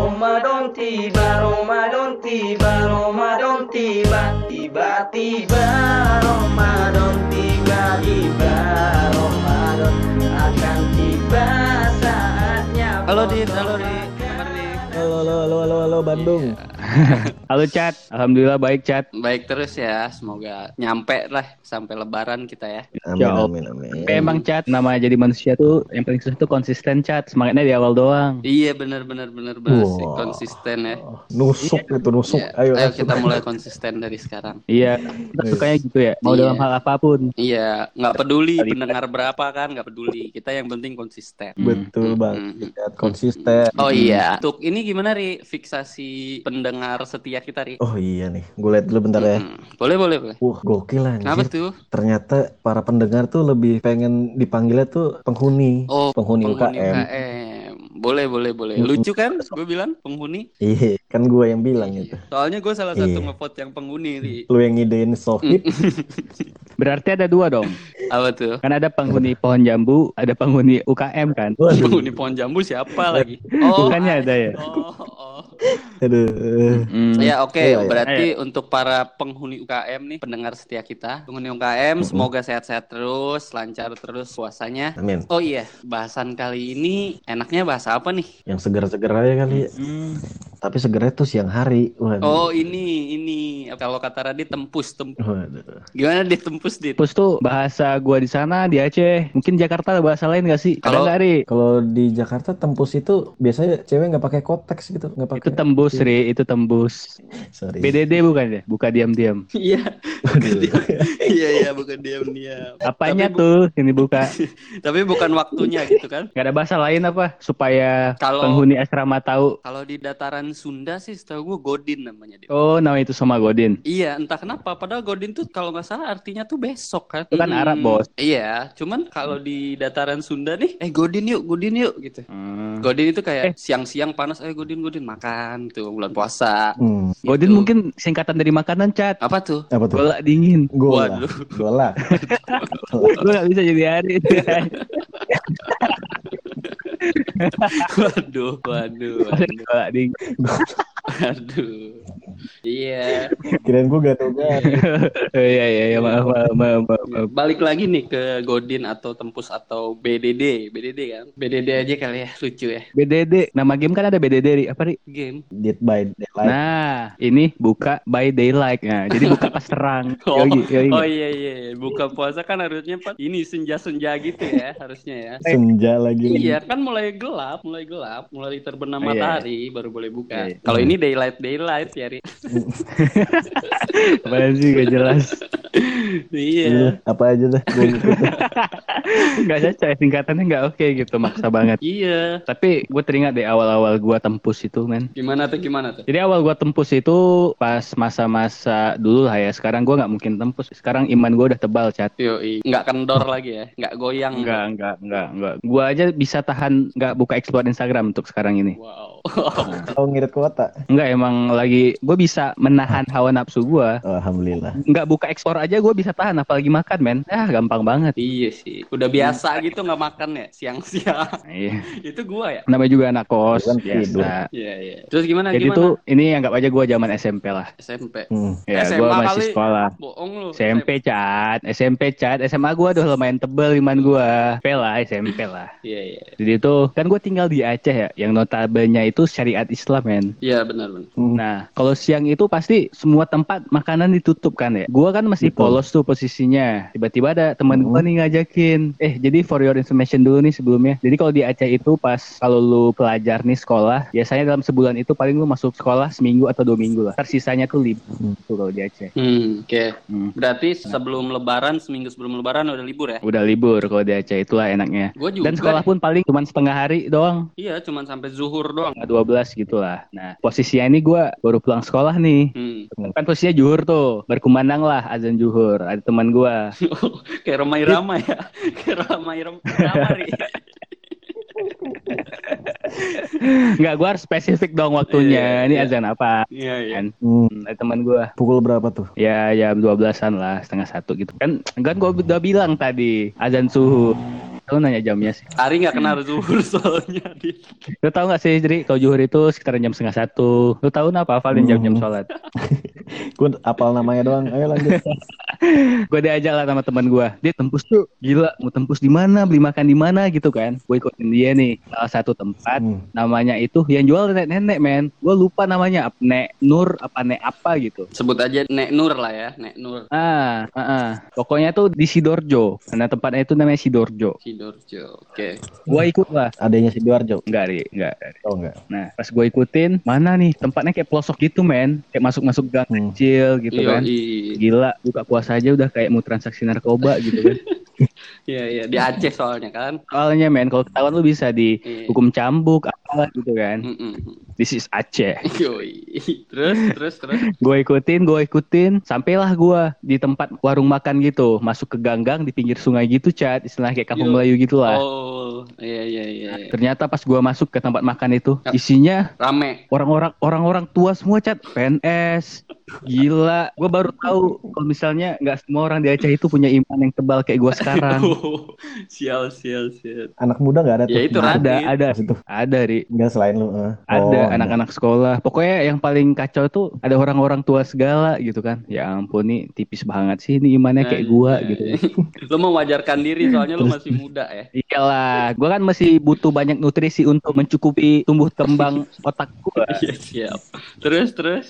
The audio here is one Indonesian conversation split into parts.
Ramadan tiba, Ramadan tiba, Ramadan tiba, tiba-tiba Ramadan tiba, tiba Ramadan akan tiba saatnya. Halo Dit, halo Dit? Halo, halo, halo, halo, halo Bandung. Halo Chat, Alhamdulillah baik Chat. Baik terus ya, semoga nyampe lah sampai lebaran kita ya. Amin, Ya amin, amin. Tapi emang Chat, nama jadi manusia tuh yang paling susah tuh konsisten Chat. Semangatnya di awal doang. Iya benar benar benar benar sih Wah. konsisten ya. Nusuk itu nusuk. Iya, Ayo, ayo kita mulai konsisten dari sekarang. Iya, kita sukanya gitu ya. Mau Iya. dalam hal apa pun. Iya, nggak peduli Kali- pendengar berapa kan, nggak peduli. Kita yang penting konsisten. Betul Hmm, bang, hmm. Lihat konsisten. Oh iya, untuk ini gimana ri fiksasi pendengar setia kita ri? Oh iya nih, gue lihat dulu bentar ya. Hmm, Boleh boleh boleh. Wah gokil lah Kenapa tuh? Ternyata para pendengar tuh lebih pengen dipanggilnya tuh penghuni. Oh, penghuni, penghuni UKM. UKM. Boleh boleh boleh. Lucu kan? Gue bilang penghuni. Iya, kan gue yang bilang itu. Soalnya gue salah satu Iya. ngevote yang penghuni ri. Lu yang ngidein Sohib, Berarti ada dua dong. Apa tuh? Kan ada penghuni pohon jambu, ada penghuni UKM kan. waduh, Penghuni pohon jambu siapa lagi? Oh, Bukannya ada ya? Oh, oh. aduh. Hmm. Ya oke, Iya, iya. berarti untuk para penghuni UKM nih, pendengar setia kita, penghuni UKM, semoga sehat-sehat terus, lancar terus puasanya. Amin. Oh iya, bahasan kali ini enaknya bahasa apa nih? Yang seger-seger aja kali. ya. Hmm. Tapi segernya tuh siang hari. Waduh. Oh ini, ini kalau kata Radit tempus, tempus. Waduh. Gimana dia tempus dit? Terus tuh bahasa gua di sana di Aceh. Mungkin Jakarta ada bahasa lain gak sih? Kalau- nggak Ri? Kalau di Jakarta tembus itu biasanya cewek nggak pakai konteks gitu, nggak pakai. Itu tembus Ri, itu tembus. Sorry. BDD bukan ya? Buka diam-diam. Iya, Aduh. iya iya bukan diam-diam. Apanya Tapi bu- tuh yang dibuka? Tapi bukan waktunya gitu kan? Gak ada bahasa lain apa supaya Kalau- penghuni asrama tahu? Kalau di dataran Sunda sih setahu gue Godin namanya dia. Oh, nama itu sama Godin. Iya, entah kenapa. Padahal Godin tuh kalau nggak salah artinya tuh besok kan. Itu kan Arab, Bos. Iya, cuman kalau di dataran Sunda nih, eh Godin yuk, Godin yuk gitu. Hmm. Godin itu Eh. kayak siang-siang panas, eh Godin Godin makan tuh bulan puasa. Hmm. Godin Gitu. mungkin singkatan dari makanan cat. Apa tuh? Apa tuh? Bola dingin. Gola. Waduh. Gola. Gue gak bisa jadi hari. waduh, waduh, waduh, waduh. Iya. Kirain gue. Oh, Iya iya iya maaf maaf maaf. maaf, maaf. Balik lagi nih ke Godin atau Tempus atau BDD, BDD kan? BDD aja kali ya, lucu ya. BDD. Nama game kan ada BDD Ri. Apa Ri? Game. Dead by Daylight. Nah, ini buka by daylight. Nah, jadi buka pas terang. Oh, Yogi, yogi. oh iya iya, iya. buka puasa kan harusnya Pak ini senja-senja gitu ya harusnya ya. Senja lagi. Iya kan mulai gelap, mulai gelap, mulai terbenam Oh, iya. matahari baru boleh buka. Iya, iya. Kalau ini daylight daylight ya, Ri. Apaan sih gak jelas. Iya. Apa aja dah. Gua ngikutin. Gak cocok singkatannya gak oke gitu maksa banget. Iya. Tapi gue teringat deh awal-awal gua tempus itu men. Gimana tuh gimana tuh? Jadi awal gua tempus itu pas masa-masa dulu lah ya. Sekarang gua nggak mungkin tempus. Sekarang iman gua udah tebal cat. Yoi, nggak kendor lagi ya, nggak goyang. Enggak, enggak, enggak, enggak. Gua aja bisa tahan nggak buka explore Instagram untuk sekarang ini. Wow. Oh ngirit kuota. Enggak emang lagi gue bisa menahan hawa nafsu gua. Oh, Alhamdulillah. Nggak buka ekspor aja gue bisa tahan apalagi makan men. Ah gampang banget. iya sih, udah biasa gitu nggak makan ya siang-siang. Iya. Itu gua ya. Namanya juga anak kos Kan biasa. Iya iya. Terus gimana Jadi gimana? tuh ini anggap aja gua zaman SMP lah. SMP. Hmm. Ya SMA gua masih kali. sekolah. Bohong lu. SMP cat, SMP cat, SMA gua udah lumayan tebel iman gua. SMP lah, SMP lah. Iya iya. Jadi itu kan gue tinggal di Aceh ya, yang notabene itu syariat Islam men. Iya benar benar. Hmm. Nah, kalau siang itu pasti semua tempat makanan ditutup kan ya. Gua kan masih Betul. polos tuh posisinya. Tiba-tiba ada teman gua Hmm. nih ngajakin, eh jadi for your information dulu nih sebelumnya. Jadi kalau di Aceh itu pas kalau lu pelajar nih sekolah, biasanya dalam sebulan itu paling lu masuk sekolah seminggu atau dua minggu lah. Tersisanya tuh libur Hmm. tuh kalau di Aceh. Hmm, oke. Hmm. Berarti sebelum lebaran, seminggu sebelum lebaran udah libur ya? Udah libur kalau di Aceh itulah enaknya. Gua juga. Dan sekolah pun paling cuma setengah hari doang. Iya, cuman sampai zuhur doang. 12 gitu lah. Nah, posisinya ini gua baru pulang sekolah nih. Hmm. Kan posisinya juhur tuh, berkumandang lah azan juhur. Ada teman gua. Kayak ramai-ramai ya. Kayak ramai-ramai. Enggak, gua harus spesifik dong waktunya. Iya, Ini iya. azan apa? Iya, iya. Kan? Hmm. Ada teman gua. Pukul berapa tuh? Ya jam 12-an lah, setengah satu gitu. Kan kan gua udah bilang tadi azan suhu. selalu nanya jamnya sih. Ari nggak kena zuhur soalnya. Lu tahu nggak sih, jadi kalau zuhur itu sekitar jam setengah satu. Lu tahu apa hafalin jam-jam Hmm. sholat? Gue apal namanya doang. Ayo lanjut. gue diajak lah sama teman gue dia tembus tuh gila mau tembus di mana beli makan di mana gitu kan gue ikutin dia nih salah satu tempat Hmm. namanya itu yang jual nenek-nenek men gue lupa namanya apa nek nur apa nek apa gitu Sebut aja Nek Nur lah ya, Nek Nur. ah ah, ah. pokoknya tuh di Sidorjo nah tempatnya itu namanya Sidorjo Sidorjo. Oke. gue ikut lah Adanya si Duarjo. enggak ri enggak Oh enggak. nah pas gue ikutin mana nih tempatnya kayak pelosok gitu men kayak masuk-masuk gang Hmm. Kecil gitu kan. Gila buka puasa aja udah kayak mau transaksi narkoba gitu kan Iya iya di Aceh soalnya kan. soalnya men kalau ketahuan lu bisa di Iya. hukum cambuk apalah gitu kan this is Aceh Yoi. Terus terus terus. gue ikutin gue ikutin sampailah gue di tempat warung makan gitu masuk ke ganggang di pinggir sungai gitu cat istilah kayak kampung Yo. Melayu gitu lah Oh, iya iya iya. iya. ternyata pas gue masuk ke tempat makan itu Ya. isinya Rame. orang-orang orang-orang tua semua cat PNS gila gue baru tahu kalau misalnya nggak semua orang di Aceh itu punya iman yang tebal kayak gue sekarang Oh, sial sial sial. Anak muda nggak ada tuh. Ya itu Nggak ada ada itu. ada ri Enggak selain lu. eh. Ada Oh, anak-anak sekolah. Pokoknya yang paling kacau tuh ada orang-orang tua segala gitu kan. Ya ampun nih tipis banget sih ini imannya kayak gua gitu. Lu mewajarkan diri soalnya lu masih muda ya. Iyalah, gua kan masih butuh banyak nutrisi untuk mencukupi tumbuh kembang otak gua. Iya siap. Terus terus.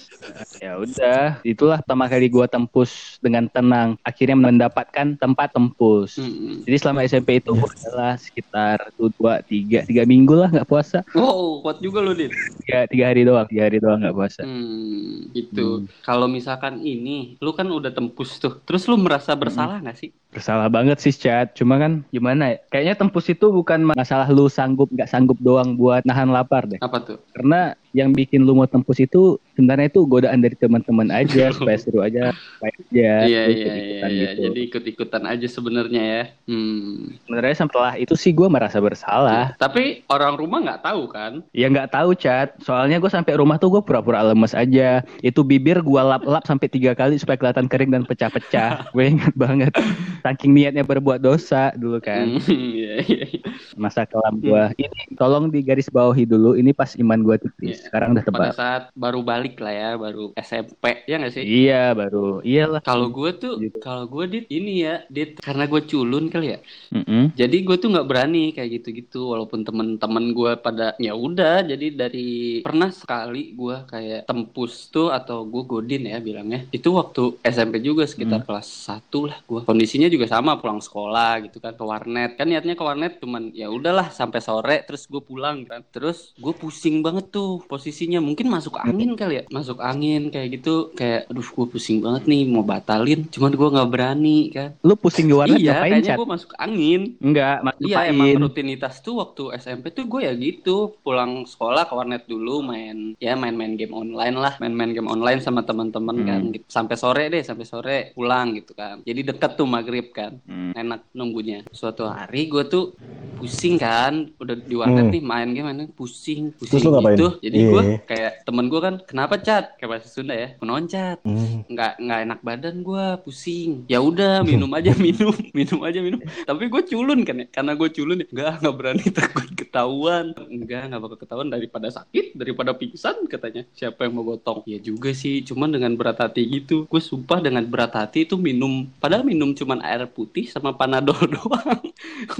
Ya udah, itulah pertama kali gua tembus dengan tenang. Akhirnya mendapatkan tempat tembus. Mm-mm. Jadi selama SMP itu gua adalah sekitar tuh dua tiga tiga minggu lah nggak puasa. Wow, kuat juga lu, Dit. Tiga tiga hari doang, tiga hari doang nggak puasa. Hmm, gitu. Kalau misalkan ini, lu kan udah tembus tuh. Terus lu merasa bersalah nggak sih? Bersalah banget sih chat, cuma kan gimana ya? Kayaknya tempus itu bukan masalah lu sanggup nggak sanggup doang buat nahan lapar deh. Apa tuh? Karena yang bikin lu mau tempus itu sebenarnya itu godaan dari teman-teman aja supaya seru aja, supaya aja Iya iya ikut-ikutan iya. gitu. Jadi ikut-ikutan aja sebenarnya ya. Hmm. Sebenarnya setelah itu sih gue merasa bersalah. Tapi orang rumah nggak tahu kan? Ya nggak tahu chat. Soalnya gue sampai rumah tuh gue pura-pura lemes aja. Itu bibir gue lap-lap sampai tiga kali supaya kelihatan kering dan pecah-pecah. gue ingat banget. Saking niatnya berbuat dosa dulu kan. Hmm, Iya iya. iya. masa kelam gua. Ini tolong digaris bawahi dulu. Ini pas iman gua tipis. Iya. Sekarang udah Pada tebal. saat baru balik lah ya, baru SMP ya nggak sih? Iya baru. Iyalah. Kalau gue tuh, Gitu. kalau gue dit ini ya, dit karena gue culun kali ya. Mm-mm. Jadi gue tuh nggak berani kayak gitu-gitu, walaupun temen-temen gue pada ya udah. Jadi dari pernah sekali gue kayak tempus tuh atau gue godin ya bilangnya. Itu waktu SMP juga sekitar kelas 1 lah gue. Kondisinya juga sama pulang sekolah gitu kan ke warnet. Kan niatnya ke warnet cuman ya udahlah sampai sore terus gue pulang kan. Terus gue pusing banget tuh posisinya. Mungkin masuk angin kali ya, masuk angin kayak gitu. Kayak aduh gue pusing banget nih mau batalin. Cuman gue nggak berani kan. Lu pusing di warnet iya, ngapain kayaknya gue masuk angin. Enggak, Iya ngapain? emang rutinitas tuh waktu SMP tuh gue ya gitu pulang sekolah ke warnet dulu main ya main-main game online lah main-main game online sama teman-teman Hmm. kan gitu. sampai sore deh sampai sore pulang gitu kan jadi deket tuh maghrib kan Hmm. enak nunggunya suatu hari gue tuh pusing kan udah di warnet Hmm. nih main game game, pusing Terus pusing lu ngapain? gitu. Jadi Iya. gue kayak temen gue kan kenapa cat? Kayak bahasa Sunda ya menoncat. Hmm. nggak nggak enak badan gua pusing. Ya udah minum aja minum minum aja minum. Tapi gue culun kan ya karena gue culun ya. Nggak nggak berani takut ketahuan. Enggak nggak bakal ketahuan daripada sakit daripada pingsan katanya. Siapa yang mau gotong? Ya juga sih cuman dengan berat hati gitu. Gue sumpah dengan berat hati itu minum padahal minum cuman air putih sama panadol doang.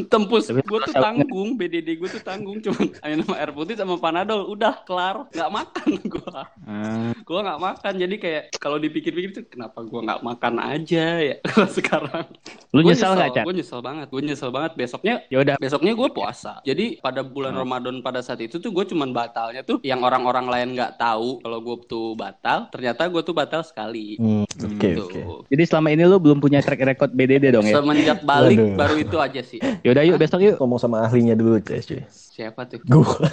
Tembus. Tapi gue tuh tanggung BDD gue tuh tanggung cuman minum air putih sama panadol udah kelar nggak makan gue Ah, gua nggak makan jadi kayak kalau dipikir-pikir tuh kenapa gua nggak makan aja ya kalau sekarang lu Gua nyesel nggak chat? gue nyesel banget gue nyesel banget besoknya Ya udah, besoknya gue puasa jadi pada bulan Oh. Ramadan pada saat itu tuh gue cuman batalnya tuh yang orang-orang lain nggak tahu kalau gue tuh batal ternyata gue tuh batal sekali Hmm, Oke Gitu. oke. jadi selama ini lu belum punya track record BDD dong ya? semenjak balik Waduh. baru itu aja sih Yaudah yuk besok yuk. Ngomong sama ahlinya dulu cuy. cuy. siapa tuh Gue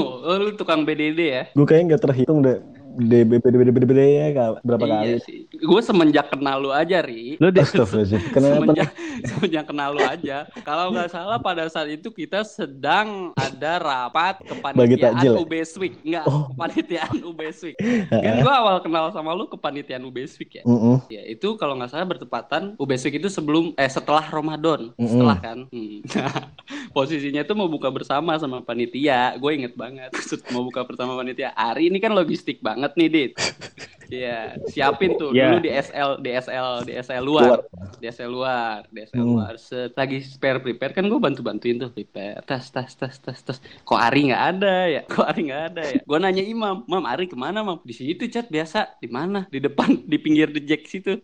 oh, lu tukang BDD ya gue kayaknya nggak terhitung deh DBBBBB ya berapa kali? Iya sih. Gue semenjak kenal lu aja, Ri. Lu deh, Astagfirullahaladzim. Kenapa? semenjak semenjak kenal lu aja. Kalau nggak salah pada saat itu kita sedang ada rapat kepanitiaan ya? UB Week, enggak Oh. kepanitiaan UB Week. Kan gue awal kenal sama lu kepanitiaan UB Week ya. Mm-mm. Ya itu kalau nggak salah bertepatan UB Week itu sebelum eh setelah Ramadan, Mm-mm. setelah kan. Hmm. Posisinya tuh mau buka bersama sama panitia. Gue inget banget mau buka bersama panitia. Ari ini kan logistik banget nih, Dit. Iya, siapin tuh Iya. dulu di SL, di SL, di SL luar, di SL luar, di SL Hmm. luar. Set, lagi spare prepare kan gue bantu bantuin tuh prepare, tas tas tas tas tas. Kok Ari nggak ada ya? Kok Ari nggak ada ya? Gue nanya Imam, Mam Ari ke mana Mam? Di situ chat biasa, di mana? Di depan, di pinggir the jack situ.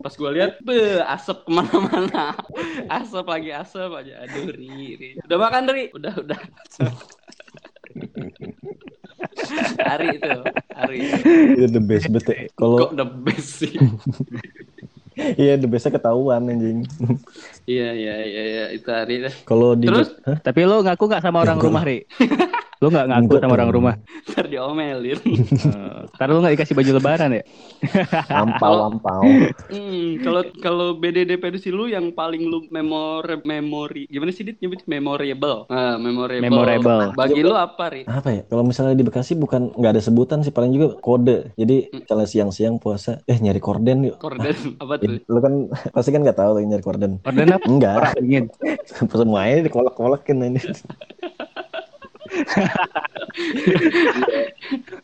Pas gue lihat, be asap ke mana-mana, asap lagi asap aja. Aduh ri, ri. Udah makan ri? Udah udah. Ari itu, Ari. Itu the best betul. Kalau Kok the best sih? iya the bestnya ketahuan anjing. Iya iya iya iya itu hari deh. Kalau di Terus? Hah? tapi lu ngaku nggak sama orang rumah, Ri? Lu nggak ngaku Enggak sama orang rumah? Ntar diomelin. Eh, Ntar lu nggak dikasih baju lebaran ya? ampau ampau. Hmm, kalau kalau BDD versi lu yang paling lu memori memori gimana sih dit nyebut memorable? Ah, memorable. Memorable. Bagi lu apa, Ri? Apa ya? Kalau misalnya di Bekasi bukan nggak ada sebutan sih paling juga kode. Jadi misalnya siang-siang puasa, eh nyari korden yuk. Korden apa tuh? Lu kan pasti kan nggak tahu lagi nyari korden. Orden apa? Enggak, Ingin. semuanya dikolak-kolakin ini.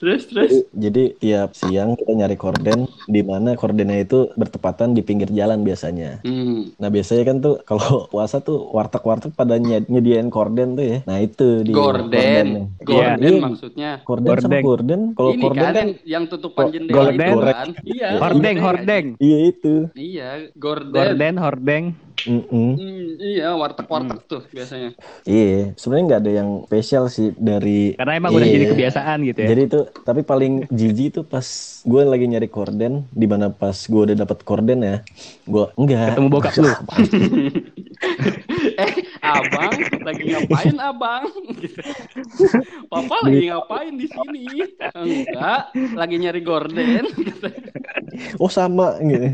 Terus terus. Jadi tiap siang kita nyari korden, di mana kordennya itu bertepatan di pinggir jalan biasanya. Hmm. Nah biasanya kan tuh kalau puasa tuh warteg-warteg pada ny- nyediain korden tuh ya. Nah itu di kordennya. Gorden Iya. maksudnya. Korden sama gorden. Kalau Ini korden kan, kan, yang tutupan jendela gorden. itu kan. Iya. Hordeng, gorden. hordeng. iya itu. Iya, gorden. Gorden, hordeng. Mm-mm. Hmm, iya, warteg-warteg tuh biasanya. Iya, sebenarnya nggak ada yang spesial sih dari. Karena emang udah Iya. jadi kebiasaan gitu ya. Jadi itu, tapi paling jijik tuh pas gue lagi nyari korden, di mana pas gue udah dapet korden ya, gue enggak. Ketemu bokap lu. eh, abang lagi ngapain abang? Gitu. Papa lagi ngapain di sini? Enggak, lagi nyari gorden. Gitu. oh sama gitu.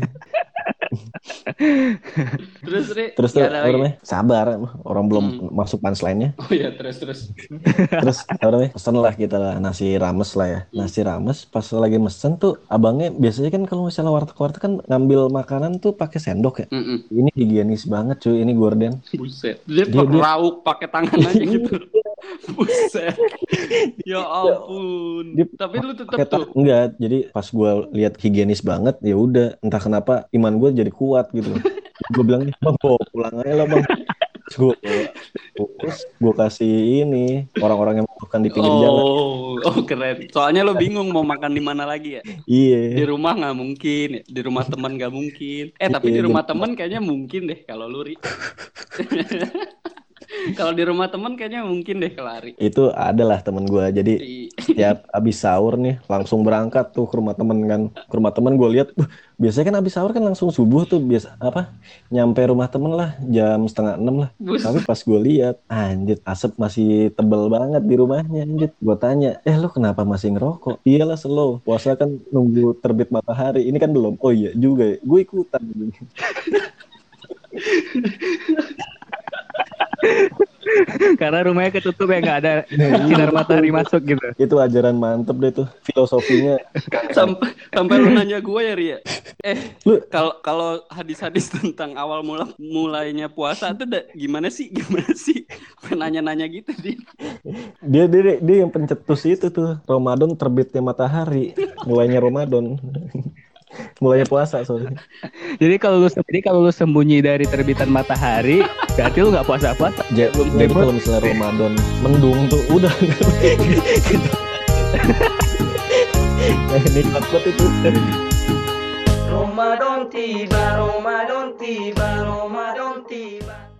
Terus Ri, Terus apa lagi. namanya? Sabar, orang belum Hmm. masuk punchline-nya. Oh iya, terus terus. Terus namanya? Pesen lah kita lah nasi rames lah ya. Nasi rames pas lagi mesen tuh abangnya biasanya kan kalau misalnya warteg-warteg kan ngambil makanan tuh pakai sendok ya. Mm-mm. Ini higienis banget cuy, ini gorden. Buset. Dia, Dia- dia- rauk pakai tangan aja gitu. Buset. Ya ampun. Dia Tapi lu tetap tuh. enggak, jadi pas gue lihat higienis banget ya udah entah kenapa iman gue jadi kuat gitu. gue bilang bang bawa pulang aja lah bang. Gue terus gue kasih ini orang-orang yang makan di pinggir jalan. Oh, oh keren. Soalnya lo bingung mau makan di mana lagi ya? Di Iya. rumah nggak mungkin, ya. di rumah teman nggak mungkin. Eh tapi Iya, di rumah bener. teman kayaknya mungkin deh kalau lu Ri. kalau di rumah teman kayaknya mungkin deh kalau Ari. Itu adalah temen gue. Jadi setiap abis sahur nih langsung berangkat tuh ke rumah temen kan. Ke rumah temen gue lihat, "Wah, biasanya kan abis sahur kan langsung subuh tuh biasa apa? Nyampe rumah temen lah jam setengah enam lah. Bus. Tapi pas gue lihat, anjir asap masih tebel banget di rumahnya anjir. Gue tanya, eh lu kenapa masih ngerokok? Iyalah slow, puasa kan nunggu terbit matahari. Ini kan belum. Oh iya juga, ya. gue ikutan. Karena rumahnya ketutup ya nggak ada sinar matahari masuk gitu. Itu ajaran mantep deh tuh, filosofinya. sampai sampai lu nanya gue ya Ria. Eh, Lu- kalau kalau hadis-hadis tentang awal mula mulainya puasa tuh da- gimana sih? Gimana sih? Nanya-nanya gitu dia. Dia, dia dia yang pencetus itu tuh, Ramadan terbitnya matahari, mulainya Ramadan. Mulainya puasa soalnya. Jadi kalau lu jadi kalau lu sembunyi dari terbitan matahari, berarti lu nggak puasa-puasa. Ja- jadi kalau misalnya Ramadan mendung tuh udah nikmat banget itu Ramadan tiba, Ramadan tiba